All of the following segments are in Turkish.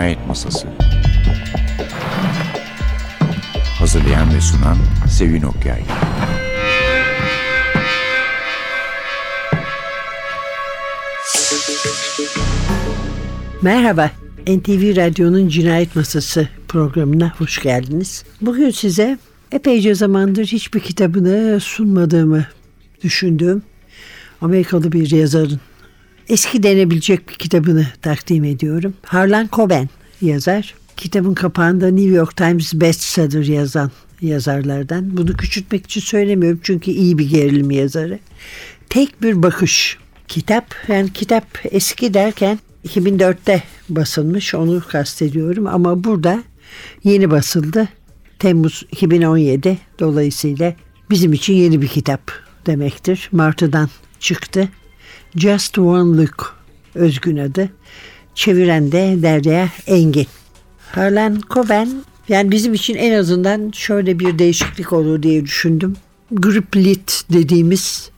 Cinayet Masası Hazırlayan ve sunan Sevin Okyay Merhaba, NTV Radyo'nun Cinayet Masası programına hoş geldiniz. Bugün size epeyce zamandır hiçbir kitabını sunmadığımı düşündüğüm Amerikalı bir yazarın eski denebilecek bir kitabını takdim ediyorum. Harlan Coben yazar. Kitabın kapağında New York Times bestseller yazan yazarlardan. Bunu küçültmek için söylemiyorum çünkü iyi bir gerilim yazarı. Tek bir bakış kitap. Yani kitap eski derken 2004'te basılmış onu kastediyorum ama burada yeni basıldı. Temmuz 2017 dolayısıyla bizim için yeni bir kitap demektir. Martı'dan çıktı. Just One Look özgün adı. Çeviren de Derya Engin. Harlan Coben yani bizim için en azından şöyle bir değişiklik olur diye düşündüm. Group lit dediğimiz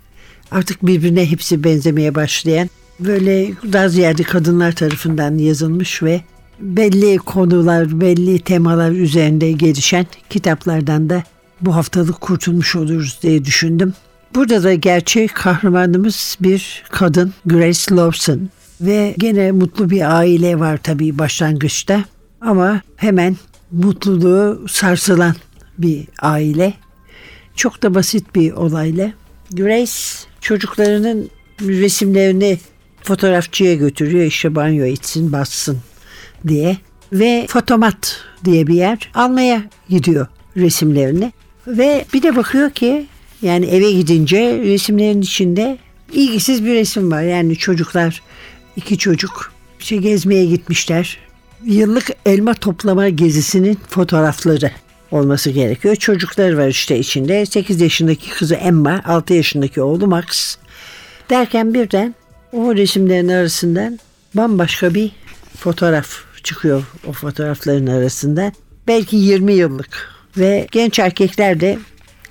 artık birbirine hepsi benzemeye başlayan böyle daha ziyade kadınlar tarafından yazılmış ve belli konular, belli temalar üzerinde gelişen kitaplardan da bu haftalık kurtulmuş oluruz diye düşündüm. Burada da gerçek kahramanımız bir kadın Grace Lawson ve gene mutlu bir aile var tabii başlangıçta ama hemen mutluluğu sarsılan bir aile. Çok da basit bir olayla. Grace çocuklarının resimlerini fotoğrafçıya götürüyor işte banyo içsin bassın diye ve fotomat diye bir yer almaya gidiyor resimlerini ve bir de bakıyor ki yani eve gidince resimlerin içinde ilgisiz bir resim var. Yani çocuklar, iki çocuk şey gezmeye gitmişler. Yıllık elma toplama gezisinin fotoğrafları olması gerekiyor. Çocuklar var işte içinde. 8 yaşındaki kızı Emma, 6 yaşındaki oğlu Max. Derken birden o resimlerin arasından bambaşka bir fotoğraf çıkıyor o fotoğrafların arasından. Belki 20 yıllık ve genç erkekler de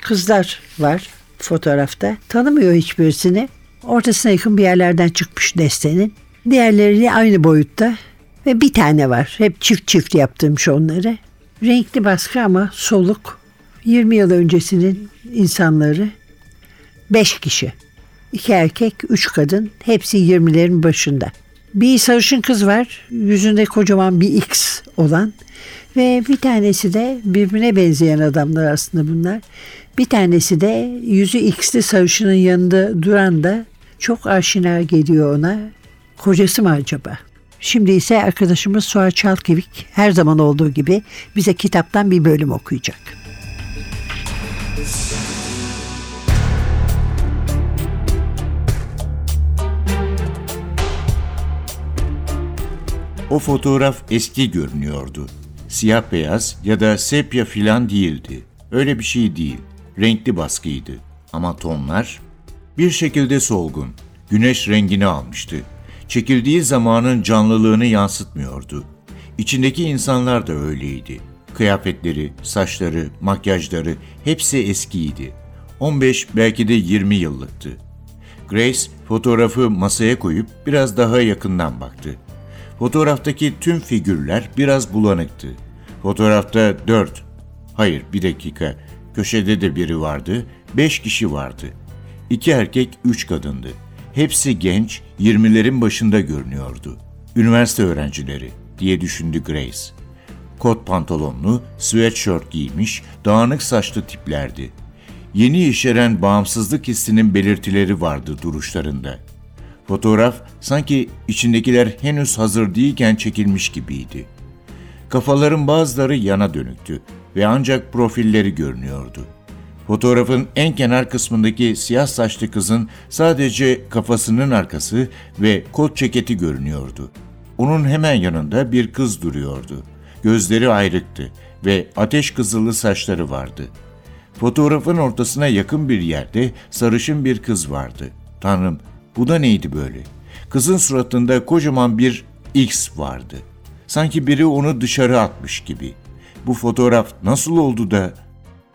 kızlar var fotoğrafta. Tanımıyor hiçbirisini. Ortasına yakın bir yerlerden çıkmış destenin. Diğerleri aynı boyutta ve bir tane var. Hep çift çift yaptığım şu onları. Renkli baskı ama soluk. 20 yıl öncesinin insanları 5 kişi. 2 erkek, 3 kadın. Hepsi 20'lerin başında. Bir sarışın kız var. Yüzünde kocaman bir X olan. Ve bir tanesi de birbirine benzeyen adamlar aslında bunlar. Bir tanesi de yüzü X'li sarışının yanında duran da çok aşina geliyor ona. Kocası mı acaba? Şimdi ise arkadaşımız Suat Çalkevik her zaman olduğu gibi bize kitaptan bir bölüm okuyacak. O fotoğraf eski görünüyordu. Siyah beyaz ya da sepya filan değildi. Öyle bir şey değil. Renkli baskıydı. Ama tonlar bir şekilde solgun. Güneş rengini almıştı. Çekildiği zamanın canlılığını yansıtmıyordu. İçindeki insanlar da öyleydi. Kıyafetleri, saçları, makyajları hepsi eskiydi. 15 belki de 20 yıllıktı. Grace fotoğrafı masaya koyup biraz daha yakından baktı. Fotoğraftaki tüm figürler biraz bulanıktı. Fotoğrafta dört, hayır bir dakika, köşede de biri vardı, beş kişi vardı. İki erkek, üç kadındı. Hepsi genç, yirmilerin başında görünüyordu. Üniversite öğrencileri diye düşündü Grace. Kot pantolonlu, sweatshirt giymiş, dağınık saçlı tiplerdi. Yeni yeşeren bağımsızlık hissinin belirtileri vardı duruşlarında. Fotoğraf sanki içindekiler henüz hazır değilken çekilmiş gibiydi. Kafaların bazıları yana dönüktü ve ancak profilleri görünüyordu. Fotoğrafın en kenar kısmındaki siyah saçlı kızın sadece kafasının arkası ve kot ceketi görünüyordu. Onun hemen yanında bir kız duruyordu. Gözleri ayrıktı ve ateş kızılı saçları vardı. Fotoğrafın ortasına yakın bir yerde sarışın bir kız vardı. Tanrım bu da neydi böyle? Kızın suratında kocaman bir X vardı. Sanki biri onu dışarı atmış gibi. Bu fotoğraf nasıl oldu da?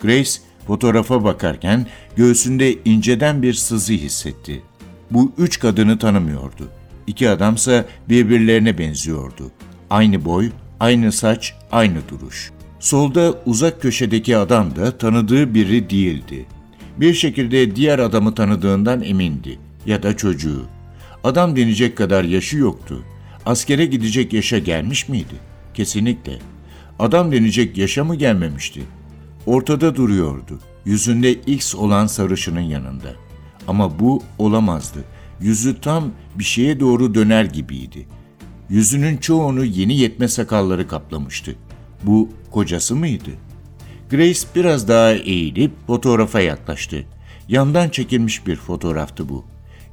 Grace fotoğrafa bakarken göğsünde inceden bir sızı hissetti. Bu üç kadını tanımıyordu. İki adamsa birbirlerine benziyordu. Aynı boy, Aynı saç, aynı duruş. Solda uzak köşedeki adam da tanıdığı biri değildi. Bir şekilde diğer adamı tanıdığından emindi ya da çocuğu. Adam denecek kadar yaşı yoktu. Askere gidecek yaşa gelmiş miydi? Kesinlikle. Adam denecek yaşa mı gelmemişti? Ortada duruyordu. Yüzünde X olan sarışının yanında. Ama bu olamazdı. Yüzü tam bir şeye doğru döner gibiydi. Yüzünün çoğunu yeni yetme sakalları kaplamıştı. Bu kocası mıydı? Grace biraz daha eğilip fotoğrafa yaklaştı. Yandan çekilmiş bir fotoğraftı bu.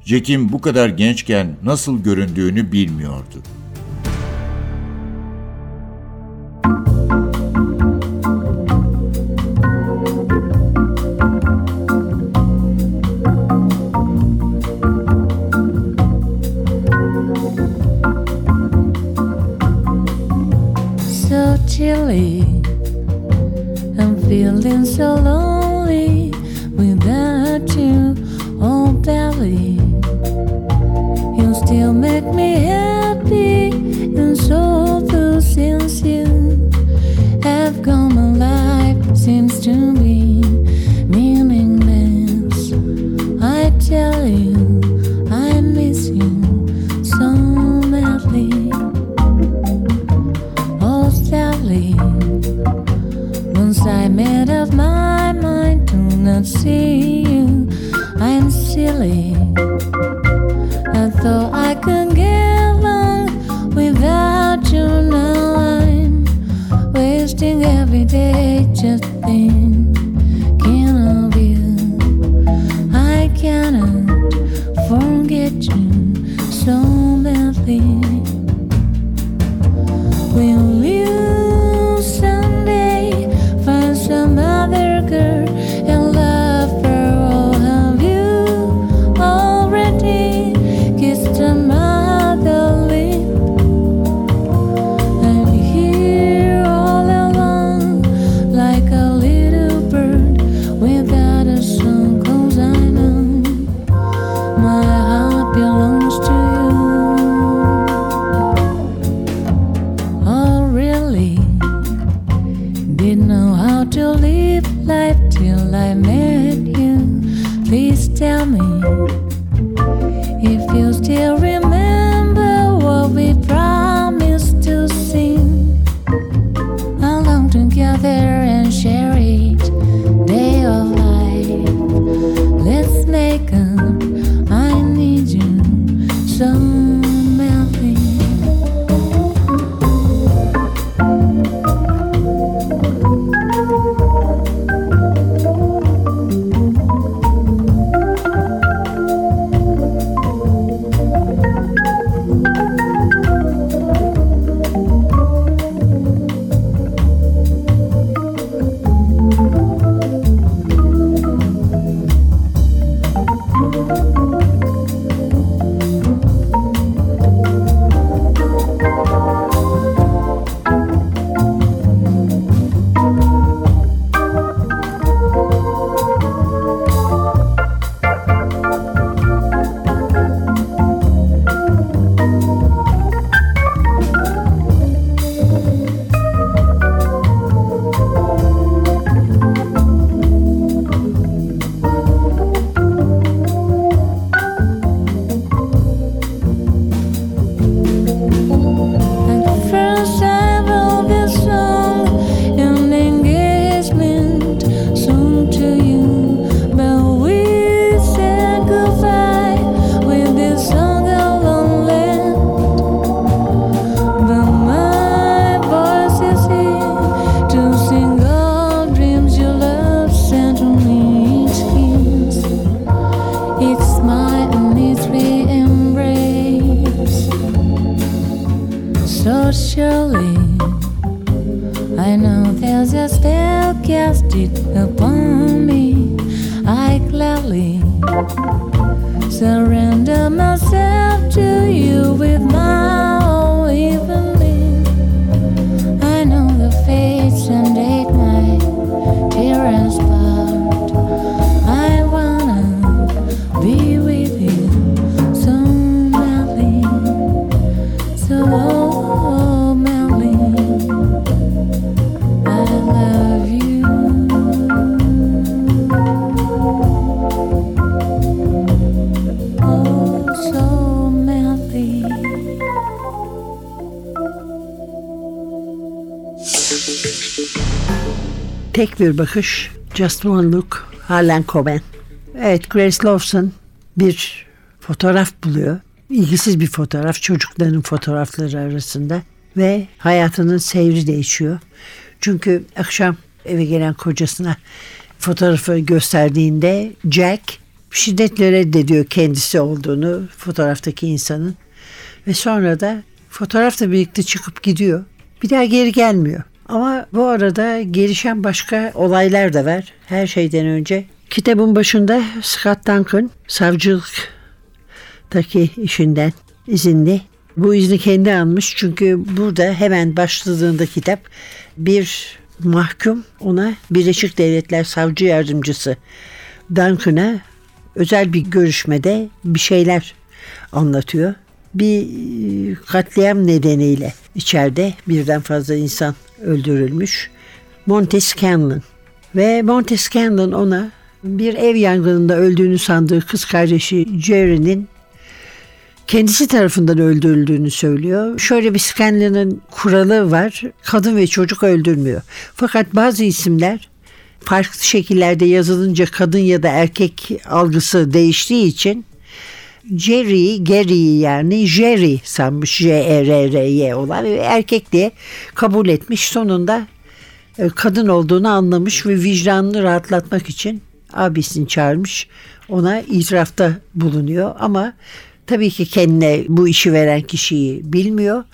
Jack'in bu kadar gençken nasıl göründüğünü bilmiyordu. I know there's a spell casted upon me. I gladly surrender myself to you with my Tek bir bakış, Just One Look, Harlan Coben. Evet, Grace Lawson bir fotoğraf buluyor. İlgisiz bir fotoğraf, çocukların fotoğrafları arasında. Ve hayatının seyri değişiyor. Çünkü akşam eve gelen kocasına fotoğrafı gösterdiğinde Jack şiddetle reddediyor kendisi olduğunu fotoğraftaki insanın. Ve sonra da fotoğrafla birlikte çıkıp gidiyor. Bir daha geri gelmiyor. Ama bu arada gelişen başka olaylar da var. Her şeyden önce kitabın başında Scott Duncan savcılıktaki işinden izinli. Bu izni kendi almış çünkü burada hemen başladığında kitap bir mahkum ona Birleşik Devletler Savcı Yardımcısı Duncan'a özel bir görüşmede bir şeyler anlatıyor. Bir katliam nedeniyle içeride birden fazla insan öldürülmüş. Monty Scanlon ve Monty Scanlon ona bir ev yangınında öldüğünü sandığı kız kardeşi Jerry'nin kendisi tarafından öldürüldüğünü söylüyor. Şöyle bir Scanlon'ın kuralı var. Kadın ve çocuk öldürmüyor. Fakat bazı isimler farklı şekillerde yazılınca kadın ya da erkek algısı değiştiği için Jerry'i, Gary'i yani Jerry sanmış J-E-R-R-Y olan ve erkek diye kabul etmiş. Sonunda e, kadın olduğunu anlamış ve vicdanını rahatlatmak için abisini çağırmış. Ona itirafta bulunuyor ama tabii ki kendine bu işi veren kişiyi bilmiyor.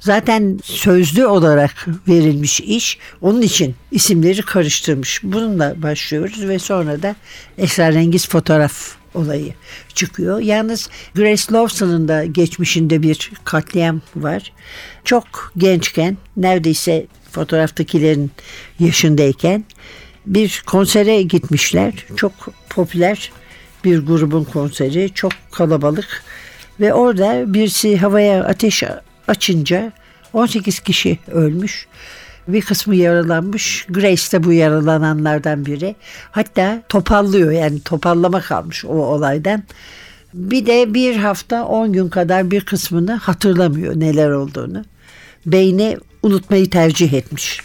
Zaten sözlü olarak verilmiş iş onun için isimleri karıştırmış. Bununla başlıyoruz ve sonra da esrarengiz fotoğraf olayı çıkıyor. Yalnız Grace Lawson'ın da geçmişinde bir katliam var. Çok gençken neredeyse fotoğraftakilerin yaşındayken bir konsere gitmişler. Çok popüler bir grubun konseri. Çok kalabalık ve orada birisi havaya ateş açınca 18 kişi ölmüş. Bir kısmı yaralanmış. Grace de bu yaralananlardan biri. Hatta topallıyor yani topallama kalmış o olaydan. Bir de bir hafta 10 gün kadar bir kısmını hatırlamıyor neler olduğunu. Beyni unutmayı tercih etmiş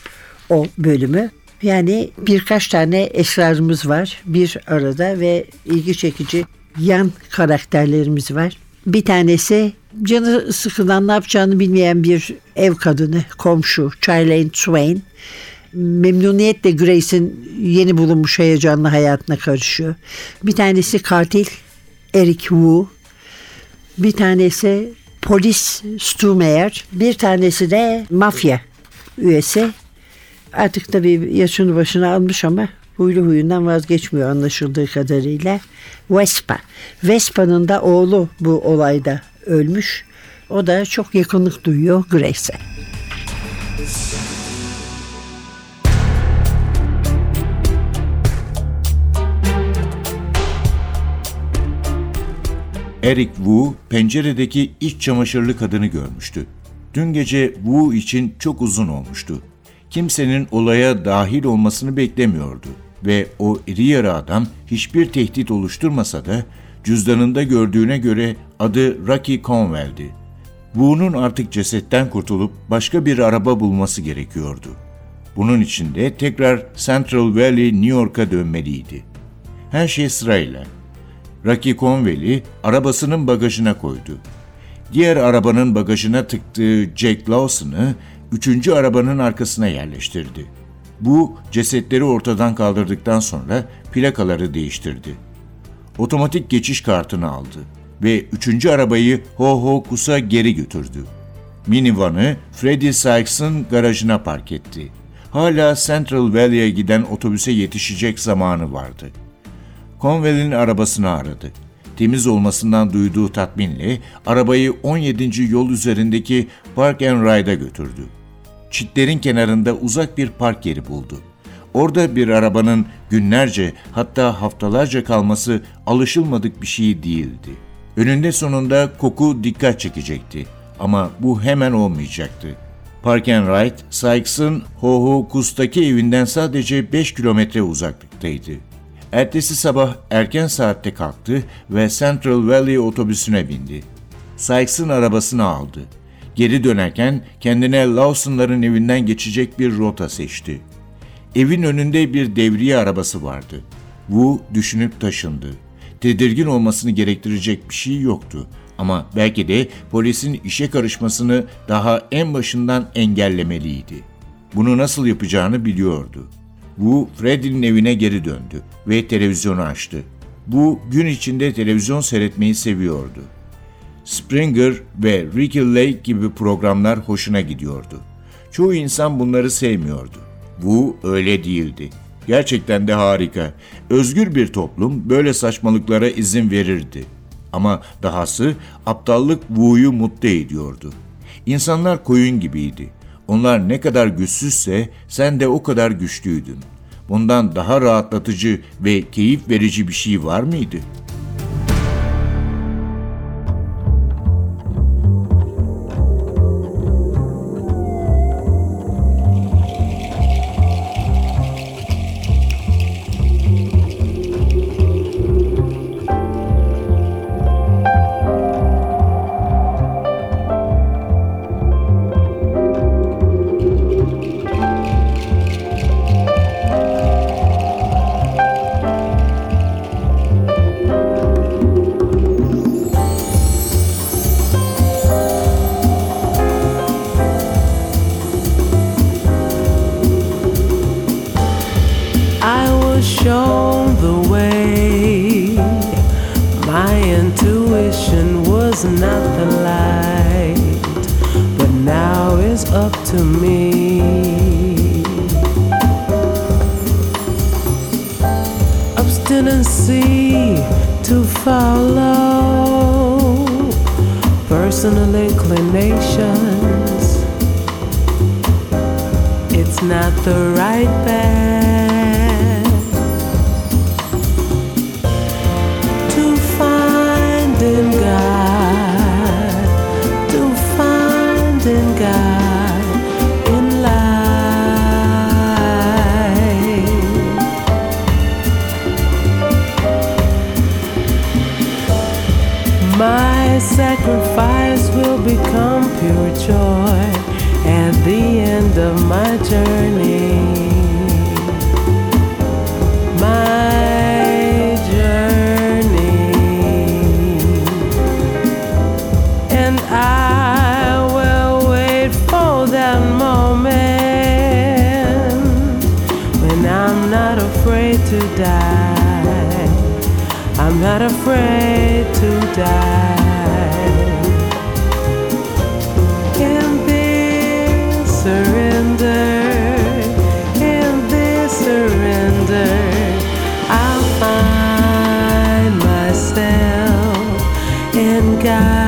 o bölümü. Yani birkaç tane esrarımız var bir arada ve ilgi çekici yan karakterlerimiz var. Bir tanesi canı sıkılan ne yapacağını bilmeyen bir ev kadını, komşu Charlene Swain. Memnuniyetle Grace'in yeni bulunmuş heyecanlı hayatına karışıyor. Bir tanesi katil Eric Wu. Bir tanesi polis Stu Meyer. Bir tanesi de mafya üyesi. Artık tabii yaşını başına almış ama huylu huyundan vazgeçmiyor anlaşıldığı kadarıyla. Vespa. Vespa'nın da oğlu bu olayda ölmüş. O da çok yakınlık duyuyor Grace'e. Eric Wu penceredeki iç çamaşırlı kadını görmüştü. Dün gece Wu için çok uzun olmuştu. Kimsenin olaya dahil olmasını beklemiyordu ve o iri yarı adam hiçbir tehdit oluşturmasa da cüzdanında gördüğüne göre adı Rocky Conwell'di. Wu'nun artık cesetten kurtulup başka bir araba bulması gerekiyordu. Bunun için de tekrar Central Valley, New York'a dönmeliydi. Her şey sırayla. Rocky Conwell'i arabasının bagajına koydu. Diğer arabanın bagajına tıktığı Jack Lawson'ı üçüncü arabanın arkasına yerleştirdi. Bu cesetleri ortadan kaldırdıktan sonra plakaları değiştirdi. Otomatik geçiş kartını aldı ve üçüncü arabayı Ho Ho Kus'a geri götürdü. Minivanı Freddie Sykes'ın garajına park etti. Hala Central Valley'e giden otobüse yetişecek zamanı vardı. Conwell'in arabasını aradı. Temiz olmasından duyduğu tatminle arabayı 17. yol üzerindeki Park and Ride'a götürdü. Çitlerin kenarında uzak bir park yeri buldu. Orada bir arabanın günlerce hatta haftalarca kalması alışılmadık bir şey değildi. Önünde sonunda koku dikkat çekecekti ama bu hemen olmayacaktı. Park and Ride, Sykes'ın Ho Ho Kus'taki evinden sadece 5 kilometre uzaklıktaydı. Ertesi sabah erken saatte kalktı ve Central Valley otobüsüne bindi. Sykes'ın arabasını aldı. Geri dönerken kendine Lawson'ların evinden geçecek bir rota seçti. Evin önünde bir devriye arabası vardı. Wu düşünüp taşındı. Tedirgin olmasını gerektirecek bir şey yoktu. Ama belki de polisin işe karışmasını daha en başından engellemeliydi. Bunu nasıl yapacağını biliyordu. Wu, Freddy'nin evine geri döndü ve televizyonu açtı. Bu gün içinde televizyon seyretmeyi seviyordu. Springer ve Ricky Lake gibi programlar hoşuna gidiyordu. Çoğu insan bunları sevmiyordu. Bu öyle değildi. Gerçekten de harika. Özgür bir toplum böyle saçmalıklara izin verirdi. Ama dahası aptallık Wu'yu mutlu ediyordu. İnsanlar koyun gibiydi. Onlar ne kadar güçsüzse sen de o kadar güçlüydün. Bundan daha rahatlatıcı ve keyif verici bir şey var mıydı?'' Shown the way. My intuition was not the light, but now it's up to me. Obstinacy to follow personal inclinations. It's not the right path sacrifice will become pure joy at the end of my journey. My journey. And I will wait for that moment when I'm not afraid to die. I'm not afraid to die. sky.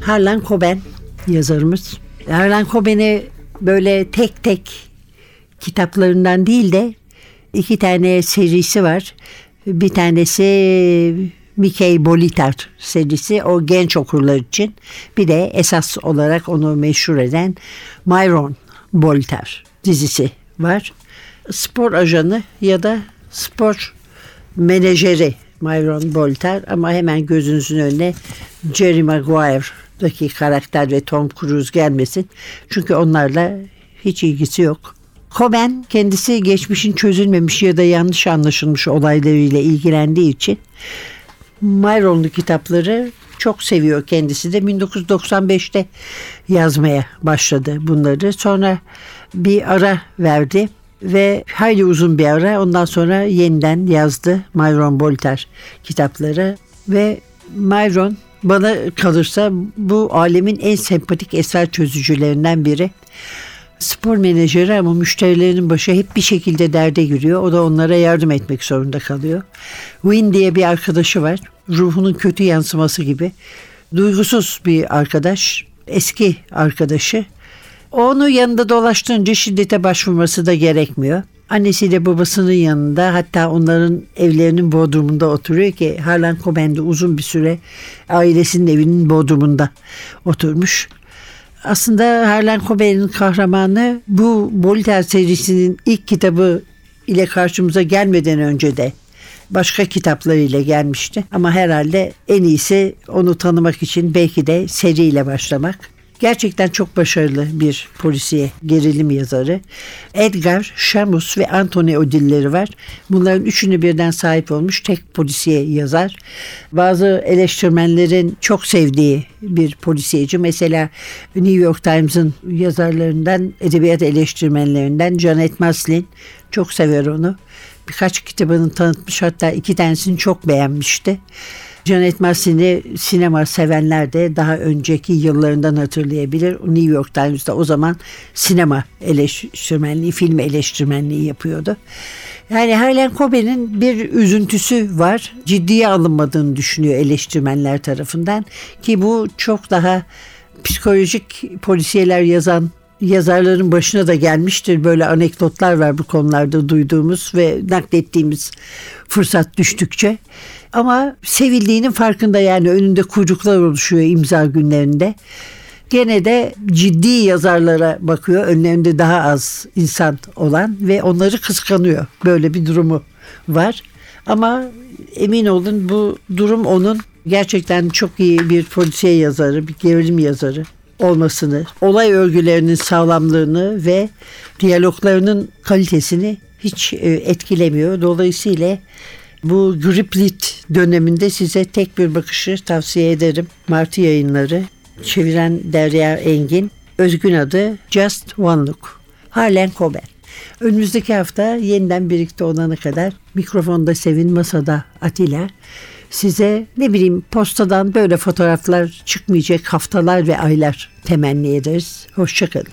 Harlan Coben yazarımız. Harlan Coben'i böyle tek tek kitaplarından değil de iki tane serisi var. Bir tanesi Mickey Bolitar serisi o genç okurlar için. Bir de esas olarak onu meşhur eden Myron Bolitar dizisi var. Spor ajanı ya da spor menajeri Myron Bolitar ama hemen gözünüzün önüne Jerry Maguire'daki karakter ve Tom Cruise gelmesin. Çünkü onlarla hiç ilgisi yok. Coben kendisi geçmişin çözülmemiş ya da yanlış anlaşılmış olaylarıyla ilgilendiği için Myron'lu kitapları çok seviyor kendisi de 1995'te yazmaya başladı bunları. Sonra bir ara verdi ve hayli uzun bir ara ondan sonra yeniden yazdı Myron Bolter kitapları ve Myron bana kalırsa bu alemin en sempatik eser çözücülerinden biri. Spor menajeri ama müşterilerinin başı hep bir şekilde derde giriyor. O da onlara yardım etmek zorunda kalıyor. Win diye bir arkadaşı var. Ruhunun kötü yansıması gibi. Duygusuz bir arkadaş. Eski arkadaşı. Onu yanında dolaştırınca şiddete başvurması da gerekmiyor. Annesiyle babasının yanında hatta onların evlerinin bodrumunda oturuyor ki Harlan Coben de uzun bir süre ailesinin evinin bodrumunda oturmuş. Aslında Harlan Coben'in kahramanı bu Bolter serisinin ilk kitabı ile karşımıza gelmeden önce de başka kitaplarıyla gelmişti. Ama herhalde en iyisi onu tanımak için belki de seriyle başlamak. Gerçekten çok başarılı bir polisiye gerilim yazarı. Edgar, Shamus ve Anthony ödülleri var. Bunların üçünü birden sahip olmuş tek polisiye yazar. Bazı eleştirmenlerin çok sevdiği bir polisiyeci. Mesela New York Times'ın yazarlarından, edebiyat eleştirmenlerinden Janet Maslin çok sever onu. Birkaç kitabını tanıtmış hatta iki tanesini çok beğenmişti. Janet Maslin'i sinema sevenler de daha önceki yıllarından hatırlayabilir. New York Times'da o zaman sinema eleştirmenliği, film eleştirmenliği yapıyordu. Yani Harlan Coben'in bir üzüntüsü var. Ciddiye alınmadığını düşünüyor eleştirmenler tarafından. Ki bu çok daha psikolojik polisiyeler yazan yazarların başına da gelmiştir. Böyle anekdotlar var bu konularda duyduğumuz ve naklettiğimiz fırsat düştükçe. Ama sevildiğinin farkında yani önünde kuyruklar oluşuyor imza günlerinde. Gene de ciddi yazarlara bakıyor. Önlerinde daha az insan olan ve onları kıskanıyor. Böyle bir durumu var. Ama emin olun bu durum onun gerçekten çok iyi bir polisiye yazarı, bir gerilim yazarı olmasını, olay örgülerinin sağlamlığını ve diyaloglarının kalitesini hiç e, etkilemiyor. Dolayısıyla bu Griplit döneminde size tek bir bakışı tavsiye ederim. Martı yayınları, çeviren Derya Engin, özgün adı Just One Look. Harlan Coben. Önümüzdeki hafta yeniden birlikte olana kadar mikrofonda Sevin, masada Atilla. Size ne bileyim postadan böyle fotoğraflar çıkmayacak haftalar ve aylar temenni ederiz. Hoşçakalın.